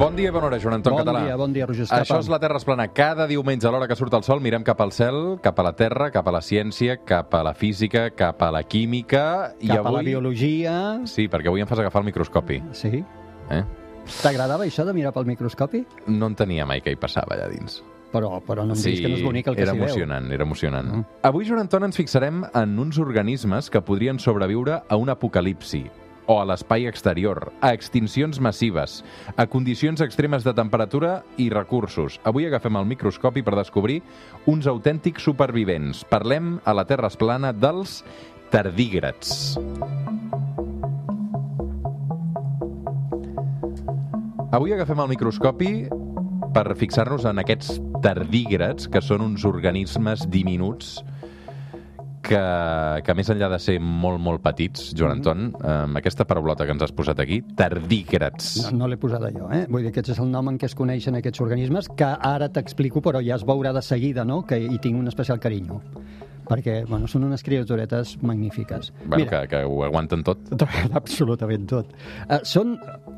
Bon dia, bona hora, Joan Anton Bon Català. dia, bon dia, Roger Escapa. Això és la Terra es plana. Cada diumenge a l'hora que surt el sol mirem cap al cel, cap a la Terra, cap a la ciència, cap a la física, cap a la química... I Cap avui... a la biologia... Sí, perquè avui em fas agafar el microscopi. Sí. Eh? T'agradava això de mirar pel microscopi? No entenia mai què hi passava allà dins. Però, però no em diguis que no és bonic el que era s'hi veu. emocionant, era emocionant. Mm. Avui, Joan Anton, ens fixarem en uns organismes que podrien sobreviure a un apocalipsi o a l'espai exterior, a extincions massives, a condicions extremes de temperatura i recursos. Avui agafem el microscopi per descobrir uns autèntics supervivents. Parlem a la Terra esplana dels tardígrads. Avui agafem el microscopi per fixar-nos en aquests tardígrads, que són uns organismes diminuts que, que més enllà de ser molt, molt petits, Joan Anton, amb aquesta paraulota que ens has posat aquí, tardígrads. No, no l'he posada jo, eh? Vull dir que aquest és el nom en què es coneixen aquests organismes, que ara t'explico, però ja es veurà de seguida, no?, que hi tinc un especial carinyo. Perquè, bueno, són unes criaturetes magnífiques. Bueno, que, que ho aguanten tot. Absolutament tot. Uh, són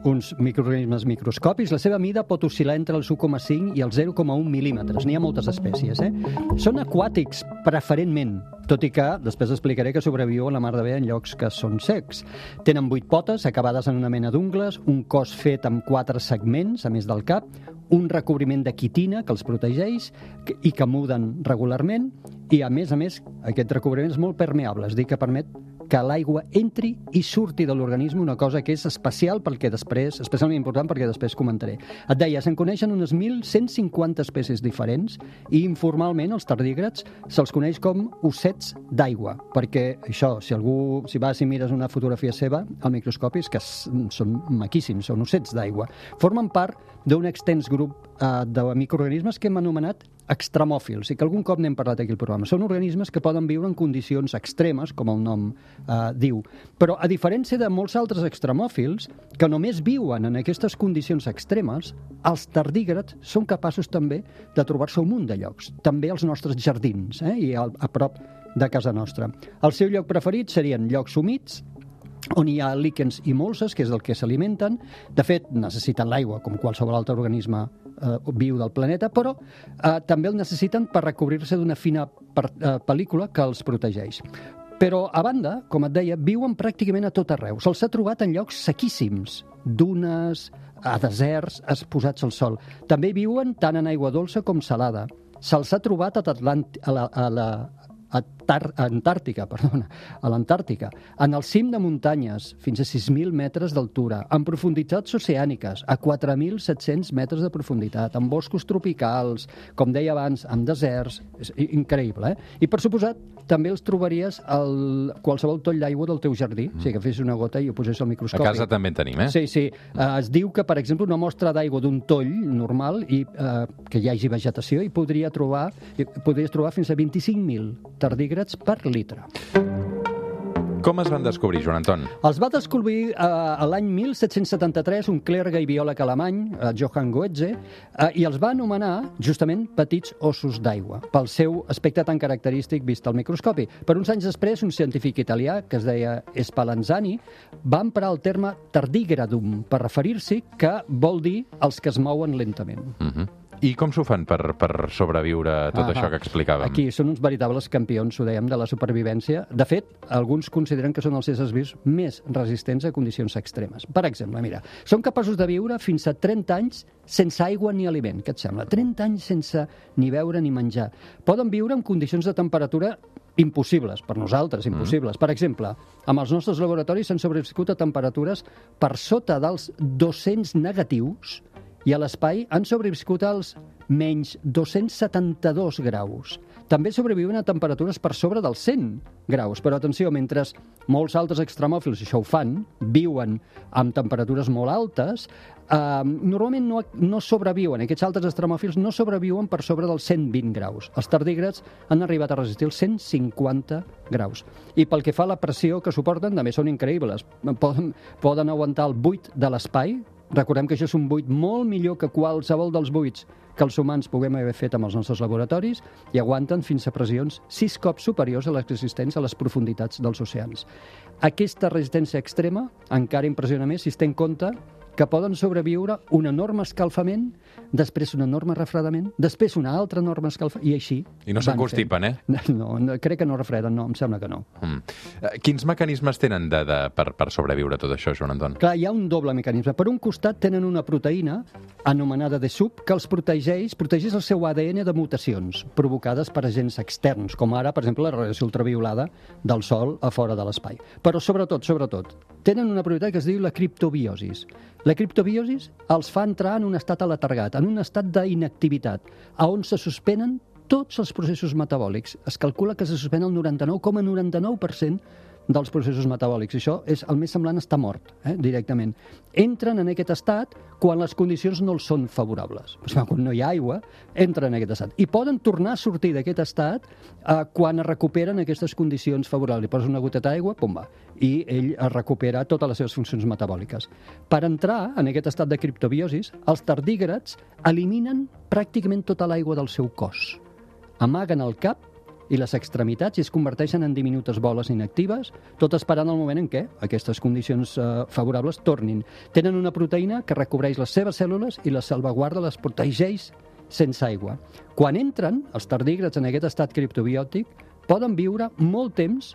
uns microorganismes microscòpics. La seva mida pot oscil·lar entre els 1,5 i els 0,1 mil·límetres. N'hi ha moltes espècies, eh? Són aquàtics, preferentment, tot i que després explicaré que sobreviuen la mar de bé en llocs que són secs. Tenen vuit potes, acabades en una mena d'ungles, un cos fet amb quatre segments, a més del cap, un recobriment de quitina que els protegeix i que muden regularment, i a més a més aquest recobriment és molt permeable, és a dir, que permet que l'aigua entri i surti de l'organisme, una cosa que és especial perquè després, especialment important perquè després comentaré. Et deia, se'n coneixen unes 1.150 espècies diferents i informalment els tardígrads se'ls coneix com ossets d'aigua, perquè això, si algú, si vas i mires una fotografia seva al microscopi, és que són maquíssims, són ossets d'aigua. Formen part d'un extens grup eh, de microorganismes que hem anomenat extremòfils i que algun cop n'hem parlat aquí al programa. Són organismes que poden viure en condicions extremes, com el nom eh, diu, però a diferència de molts altres extremòfils que només viuen en aquestes condicions extremes, els tardígrads són capaços també de trobar-se un munt de llocs, també als nostres jardins eh, i a, a prop de casa nostra. El seu lloc preferit serien llocs humits, on hi ha líquens i molses, que és del que s'alimenten. De fet, necessiten l'aigua, com qualsevol altre organisme eh, viu del planeta, però eh, també el necessiten per recobrir-se d'una fina per, eh, pel·lícula que els protegeix. Però, a banda, com et deia, viuen pràcticament a tot arreu. Se'ls ha trobat en llocs sequíssims, dunes, a deserts, exposats al sol. També viuen tant en aigua dolça com salada. Se'ls ha trobat a, a la, a la Antàrtica, perdona, a l'Antàrtica, en el cim de muntanyes, fins a 6.000 metres d'altura, en profunditats oceàniques, a 4.700 metres de profunditat, en boscos tropicals, com deia abans, en deserts, és increïble, eh? I per suposat, també els trobaries al qualsevol toll d'aigua del teu jardí, mm. o sigui, agafis una gota i ho posés al A microscopi. casa també en tenim, eh? Sí, sí. Uh, es diu que, per exemple, una mostra d'aigua d'un toll normal i uh, que hi hagi vegetació i podria trobar podries trobar fins a 25.000 tardígrads per litre. Com es van descobrir, Joan Anton? Els va descobrir uh, l'any 1773 un clergue i biòleg alemany, uh, Johann Goetze, uh, i els va anomenar justament petits ossos d'aigua, pel seu aspecte tan característic vist al microscopi. Per uns anys després, un científic italià, que es deia Spallanzani, va emprar el terme tardígradum per referir-s'hi, que vol dir els que es mouen lentament. Uh -huh. I com s'ho fan per, per sobreviure a tot Ah, això que explicàvem? Aquí són uns veritables campions, ho dèiem, de la supervivència. De fet, alguns consideren que són els éssers vius més resistents a condicions extremes. Per exemple, mira, són capaços de viure fins a 30 anys sense aigua ni aliment. Què et sembla? 30 anys sense ni beure ni menjar. Poden viure en condicions de temperatura impossibles, per nosaltres, impossibles. Mm. Per exemple, amb els nostres laboratoris s'han sobreviscut a temperatures per sota dels 200 negatius i a l'espai han sobreviscut als menys 272 graus. també sobreviuen a temperatures per sobre dels 100 graus. Però atenció, mentre molts altres extremòfils això ho fan, viuen amb temperatures molt altes, eh, normalment no, no sobreviuen, aquests altres extremòfils no sobreviuen per sobre dels 120 graus. Els tardígrads han arribat a resistir els 150 graus. I pel que fa a la pressió que suporten, també són increïbles. Poden, poden aguantar el buit de l'espai, Recordem que això és un buit molt millor que qualsevol dels buits que els humans puguem haver fet amb els nostres laboratoris i aguanten fins a pressions sis cops superiors a les existents a les profunditats dels oceans. Aquesta resistència extrema encara impressiona més si es té en compte que poden sobreviure un enorme escalfament, després un enorme refredament, després una altra enorme escalfament, i així... I no s'enconstipen, eh? No, no, crec que no refreden, no, em sembla que no. Mm. Eh, Quins mecanismes tenen de, de, per, per sobreviure tot això, Joan Anton? Clar, hi ha un doble mecanisme. Per un costat tenen una proteïna anomenada de sub que els protegeix, protegeix el seu ADN de mutacions provocades per agents externs, com ara, per exemple, la radiació ultraviolada del Sol a fora de l'espai. Però sobretot, sobretot, tenen una propietat que es diu la criptobiosis. La criptobiosis els fa entrar en un estat aletargat, en un estat d'inactivitat, a on se suspenen tots els processos metabòlics. Es calcula que se suspèn el 99,99% dels processos metabòlics. Això és el més semblant estar mort, eh, directament. Entren en aquest estat quan les condicions no els són favorables. O sigui, quan no hi ha aigua, entren en aquest estat. I poden tornar a sortir d'aquest estat eh, quan es recuperen aquestes condicions favorables. Li poses una goteta d'aigua, pum, va. I ell es recupera totes les seves funcions metabòliques. Per entrar en aquest estat de criptobiosis, els tardígrads eliminen pràcticament tota l'aigua del seu cos. Amaguen el cap i les extremitats i es converteixen en diminutes boles inactives, tot esperant el moment en què aquestes condicions eh, favorables tornin. Tenen una proteïna que recobreix les seves cèl·lules i les salvaguarda, les protegeix sense aigua. Quan entren, els tardígrads en aquest estat criptobiòtic, poden viure molt temps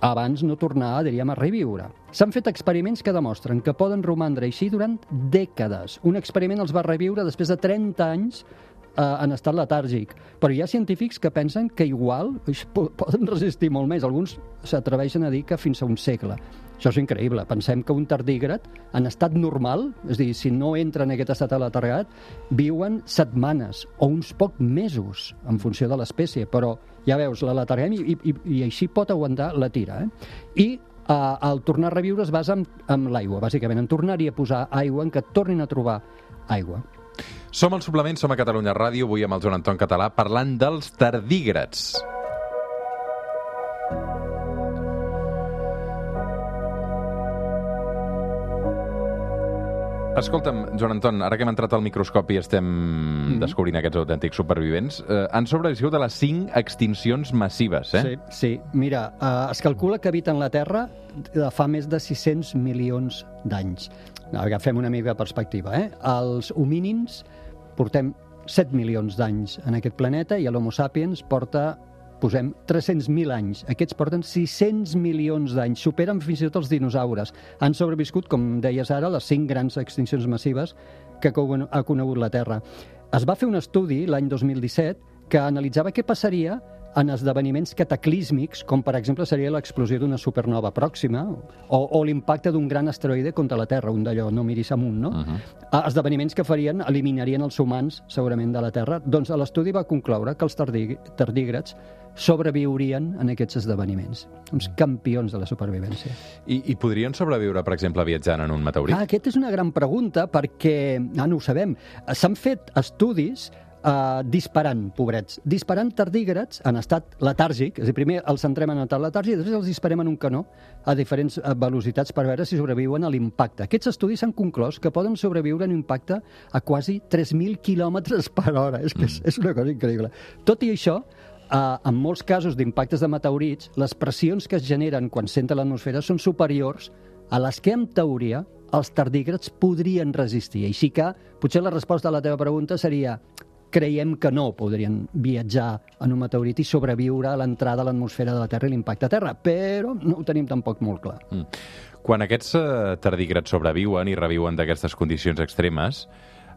abans no tornar, diríem, a reviure. S'han fet experiments que demostren que poden romandre així durant dècades. Un experiment els va reviure després de 30 anys eh, en estat letàrgic. Però hi ha científics que pensen que igual poden resistir molt més. Alguns s'atreveixen a dir que fins a un segle. Això és increïble. Pensem que un tardígrad, en estat normal, és dir, si no entra en aquest estat aletargat, viuen setmanes o uns pocs mesos, en funció de l'espècie. Però, ja veus, la letarguem i, i, i així pot aguantar la tira. Eh? I eh, el tornar a reviure es basa en, en l'aigua, bàsicament, en tornar-hi a posar aigua, en que tornin a trobar aigua. Som al suplement, som a Catalunya Ràdio, avui amb el Joan Anton Català, parlant dels tardígrads. Escolta'm, Joan Anton, ara que hem entrat al microscopi i estem mm. descobrint aquests autèntics supervivents, eh, han sobreviscut a les cinc extincions massives, eh? Sí, sí. Mira, uh, es calcula que habiten la Terra de fa més de 600 milions d'anys. Agafem una mica de perspectiva, eh? Els homínids portem 7 milions d'anys en aquest planeta i l'Homo sapiens porta posem 300.000 anys. Aquests porten 600 milions d'anys. Superen fins i tot els dinosaures. Han sobreviscut, com deies ara, les cinc grans extincions massives que ha conegut la Terra. Es va fer un estudi l'any 2017 que analitzava què passaria en esdeveniments cataclísmics, com per exemple seria l'explosió d'una supernova pròxima o, o l'impacte d'un gran asteroide contra la Terra, un d'allò, no miris amunt, no? Uh -huh. Esdeveniments que farien, eliminarien els humans, segurament, de la Terra. Doncs l'estudi va concloure que els tardí, tardígrads sobreviurien en aquests esdeveniments. Uns campions de la supervivència. I, I podrien sobreviure, per exemple, viatjant en un meteorit? Ah, aquesta és una gran pregunta perquè, ah, no ho sabem, s'han fet estudis Uh, disparant, pobrets, disparant tardígrads en estat letàrgic, és a dir, primer els centrem en estat letàrgic i després els disparem en un canó a diferents eh, velocitats per veure si sobreviuen a l'impacte. Aquests estudis han conclòs que poden sobreviure en un impacte a quasi 3.000 quilòmetres per hora. És que és, és una cosa increïble. Tot i això, Uh, en molts casos d'impactes de meteorits, les pressions que es generen quan senta l'atmosfera són superiors a les que, en teoria, els tardígrads podrien resistir. Així que, potser la resposta a la teva pregunta seria creiem que no podrien viatjar en un meteorit i sobreviure a l'entrada a l'atmosfera de la Terra i l'impacte a Terra, però no ho tenim tampoc molt clar. Mm. Quan aquests eh, tardígrads sobreviuen i reviuen d'aquestes condicions extremes,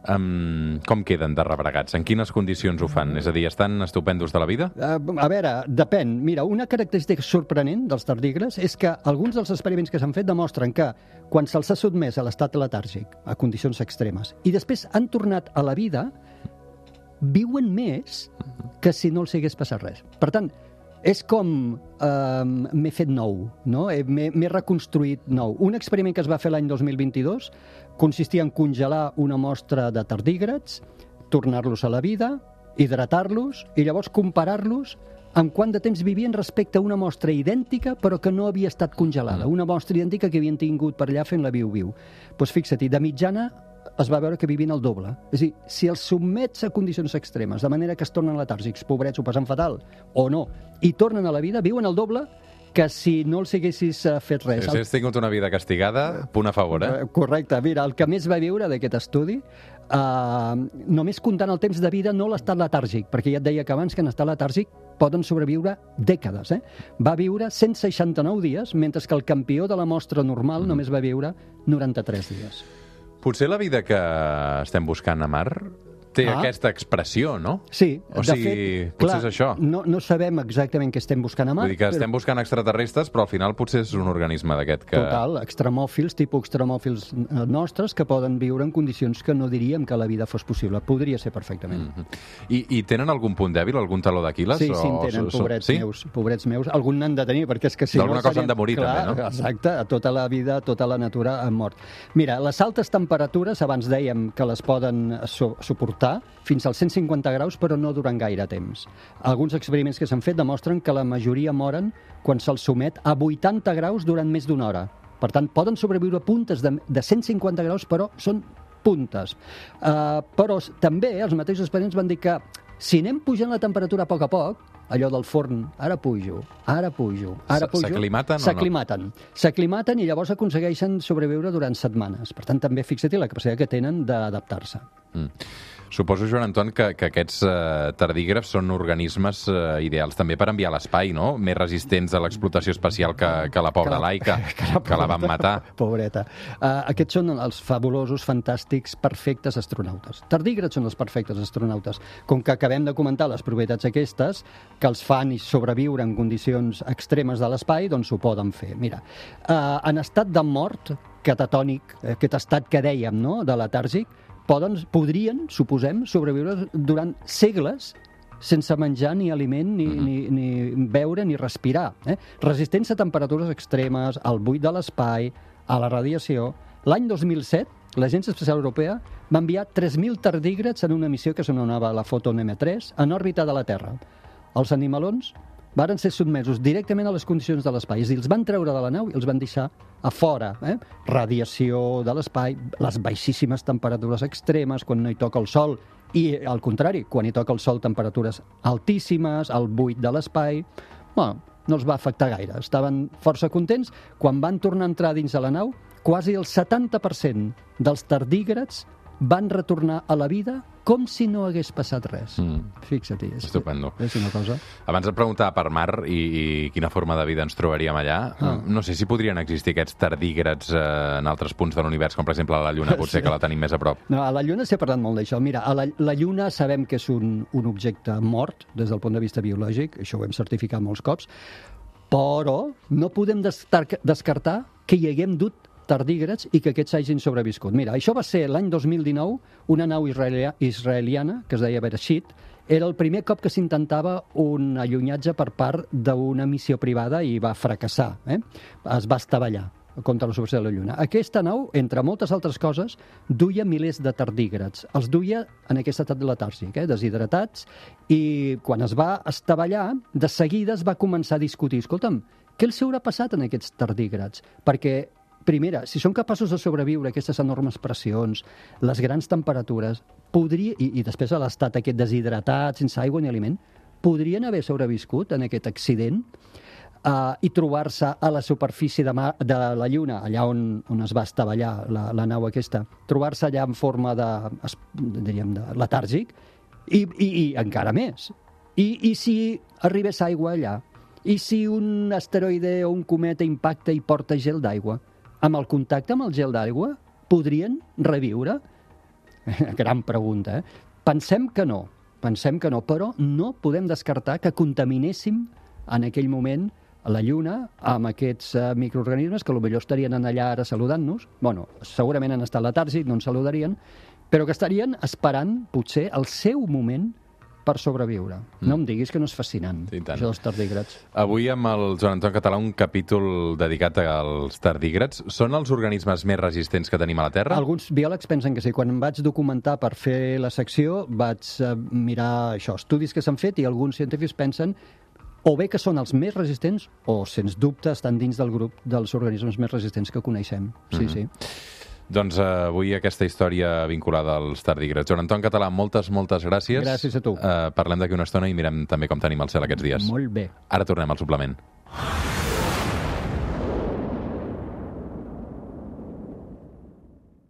um, com queden de rebregats? En quines condicions ho fan? És a dir, estan estupendos de la vida? Uh, a veure, depèn. Mira, una característica sorprenent dels tardígrads és que alguns dels experiments que s'han fet demostren que quan se'ls ha sotmès a l'estat letàrgic, a condicions extremes, i després han tornat a la vida, viuen més que si no els hagués passat res. Per tant, és com eh, m'he fet nou, no? Eh, M'he reconstruït nou. Un experiment que es va fer l'any 2022 consistia en congelar una mostra de tardígrads, tornar-los a la vida, hidratar-los i llavors comparar-los amb quant de temps vivien respecte a una mostra idèntica però que no havia estat congelada. Una mostra idèntica que havien tingut per allà fent la viu-viu. Doncs pues fixa-t'hi, de mitjana es va veure que vivien el doble. És a dir, si els sotmets a condicions extremes, de manera que es tornen letàrgics, pobrets, ho passen fatal, o no, i tornen a la vida, viuen el doble que si no els haguessis eh, fet res. Si has tingut una vida castigada, punt a favor, eh? Eh, Correcte. Mira, el que més va viure d'aquest estudi, eh, només comptant el temps de vida, no l'estat letàrgic, perquè ja et deia que abans que en estat letàrgic poden sobreviure dècades. Eh? Va viure 169 dies, mentre que el campió de la mostra normal Mm. només va viure 93 dies. Potser la vida que estem buscant a Mar té Ah. aquesta expressió, no? Sí, O de sigui, fet, potser clar, és això. No, no sabem exactament què estem buscant a Mart. Vull dir que estem buscant extraterrestres, però al final potser és un organisme d'aquest que... Total, extremòfils, tipus extremòfils eh, nostres, que poden viure en condicions que no diríem que la vida fos possible. Podria ser perfectament. Mhm. I, I tenen algun punt dèbil, algun taló d'Aquiles? Sí, sí, en tenen, o- so- pobrets sí? meus. Pobrets meus. Algun n'han de tenir, perquè és que si D'alguna no... cosa serien- han de morir, Clar, també, no? Exacte, a tota la vida, tota la natura han mort. Mira, les altes temperatures, abans dèiem que les poden su suportar fins als 150 graus, però no durant gaire temps. Alguns experiments que s'han fet demostren que la majoria moren quan se'ls somet a 80 graus durant més d'una hora. Per tant, poden sobreviure puntes de, de 150 graus, però són puntes. Uh, però també els mateixos experiments van dir que si anem pujant la temperatura a poc a poc, allò del forn, ara pujo, ara pujo, ara pujo... s'aclimaten o no? S'aclimaten. S'aclimaten i llavors aconsegueixen sobreviure durant setmanes. Per tant, també fixa't la capacitat que tenen d'adaptar-se. Mm. Suposo, Joan Anton, que, que aquests eh, tardígrafs són organismes eh, ideals també per enviar a l'espai, no? Més resistents a l'explotació espacial que, que la pobra Que la- que, que la van matar. Pobreta. Uh, aquests són els fabulosos, fantàstics, perfectes astronautes. Tardígrads són els perfectes astronautes. Com que acabem de comentar les propietats aquestes, que els fan i sobreviure en condicions extremes de l'espai, doncs ho poden fer. Mira, uh, en estat de mort catatònic, aquest estat que dèiem, no?, de letàrgic, poden, podrien, suposem, sobreviure durant segles sense menjar ni aliment, ni, Mhm. ni, ni beure, ni respirar. Eh? Resistents a temperatures extremes, al buit de l'espai, a la radiació. L'any 2007, l'Agència Espacial Europea va enviar 3.000 tardígrads en una missió que s'anomenava la Photon M3 en òrbita de la Terra. Els animalons varen ser sotmesos directament a les condicions de l'espai. És a dir, els van treure de la nau i els van deixar a fora. Eh? Radiació de l'espai, les baixíssimes temperatures extremes, quan no hi toca el sol, i al contrari, quan hi toca el sol, temperatures altíssimes, el buit de l'espai... Bueno, no els va afectar gaire. Estaven força contents. Quan van tornar a entrar dins de la nau, quasi el 70% dels tardígrads van retornar a la vida com si no hagués passat res. Mm. Fixa't-hi. És, Estupendo. És una cosa... Abans et preguntava per mar i, i quina forma de vida ens trobaríem allà. Ah. No sé si podrien existir aquests tardígrads eh, en altres punts de l'univers, com per exemple a la Lluna, potser que la tenim més a prop. No, a la Lluna s'ha parlat molt d'això. Mira, a la, la Lluna sabem que és un, un objecte mort des del punt de vista biològic, això ho hem certificat molts cops, però no podem descartar que hi haguem dut tardígrads i que aquests hagin sobreviscut. Mira, això va ser l'any 2019, una nau israelia, israeliana, que es deia Bereshit, era el primer cop que s'intentava un allunyatge per part d'una missió privada i va fracassar. Eh? Es va estavellar contra la superfície de la Lluna. Aquesta nau, entre moltes altres coses, duia milers de tardígrads. Els duia en aquest estat letàrgic, eh, deshidratats, i quan es va estavellar, de seguida es va començar a discutir. Escolta'm, què els haurà passat en aquests tardígrads? Perquè primera, si són capaços de sobreviure a aquestes enormes pressions, les grans temperatures, podria, i, i després a l'estat aquest deshidratat, sense aigua ni aliment, podrien haver sobreviscut en aquest accident uh, i trobar-se a la superfície de, mar, de la Lluna, allà on, on es va estavellar la, la nau aquesta, trobar-se allà en forma de, es- diríem, de letàrgic, i, i, i encara més. I, I si arribés aigua allà? I si un asteroide o un cometa impacta i porta gel d'aigua? Amb el contacte amb el gel d'aigua podrien reviure? Gran pregunta, eh? Pensem que no, pensem que no, però no podem descartar que contaminéssim en aquell moment la Lluna amb aquests uh, microorganismes que potser estarien en allà ara saludant-nos. bueno, segurament han estat letàrgics, no ens saludarien, però que estarien esperant, potser, el seu moment per sobreviure. No em diguis que no és fascinant, Sí, això dels tardígrads. Avui amb el Joan Anton Català un capítol dedicat als tardígrads. Són els organismes més resistents que tenim a la Terra? Alguns biòlegs pensen que sí. Quan em vaig documentar per fer la secció, vaig eh, mirar això, estudis que s'han fet i alguns científics pensen o bé que són els més resistents o, sens dubte, estan dins del grup dels organismes més resistents que coneixem. Sí, Mhm. sí. Doncs eh, avui aquesta història vinculada als tardígrads. Joan Anton Català, moltes, moltes gràcies. Gràcies a tu. Eh, parlem d'aquí una estona i mirem també com tenim el cel aquests dies. Molt bé. Ara tornem al suplement.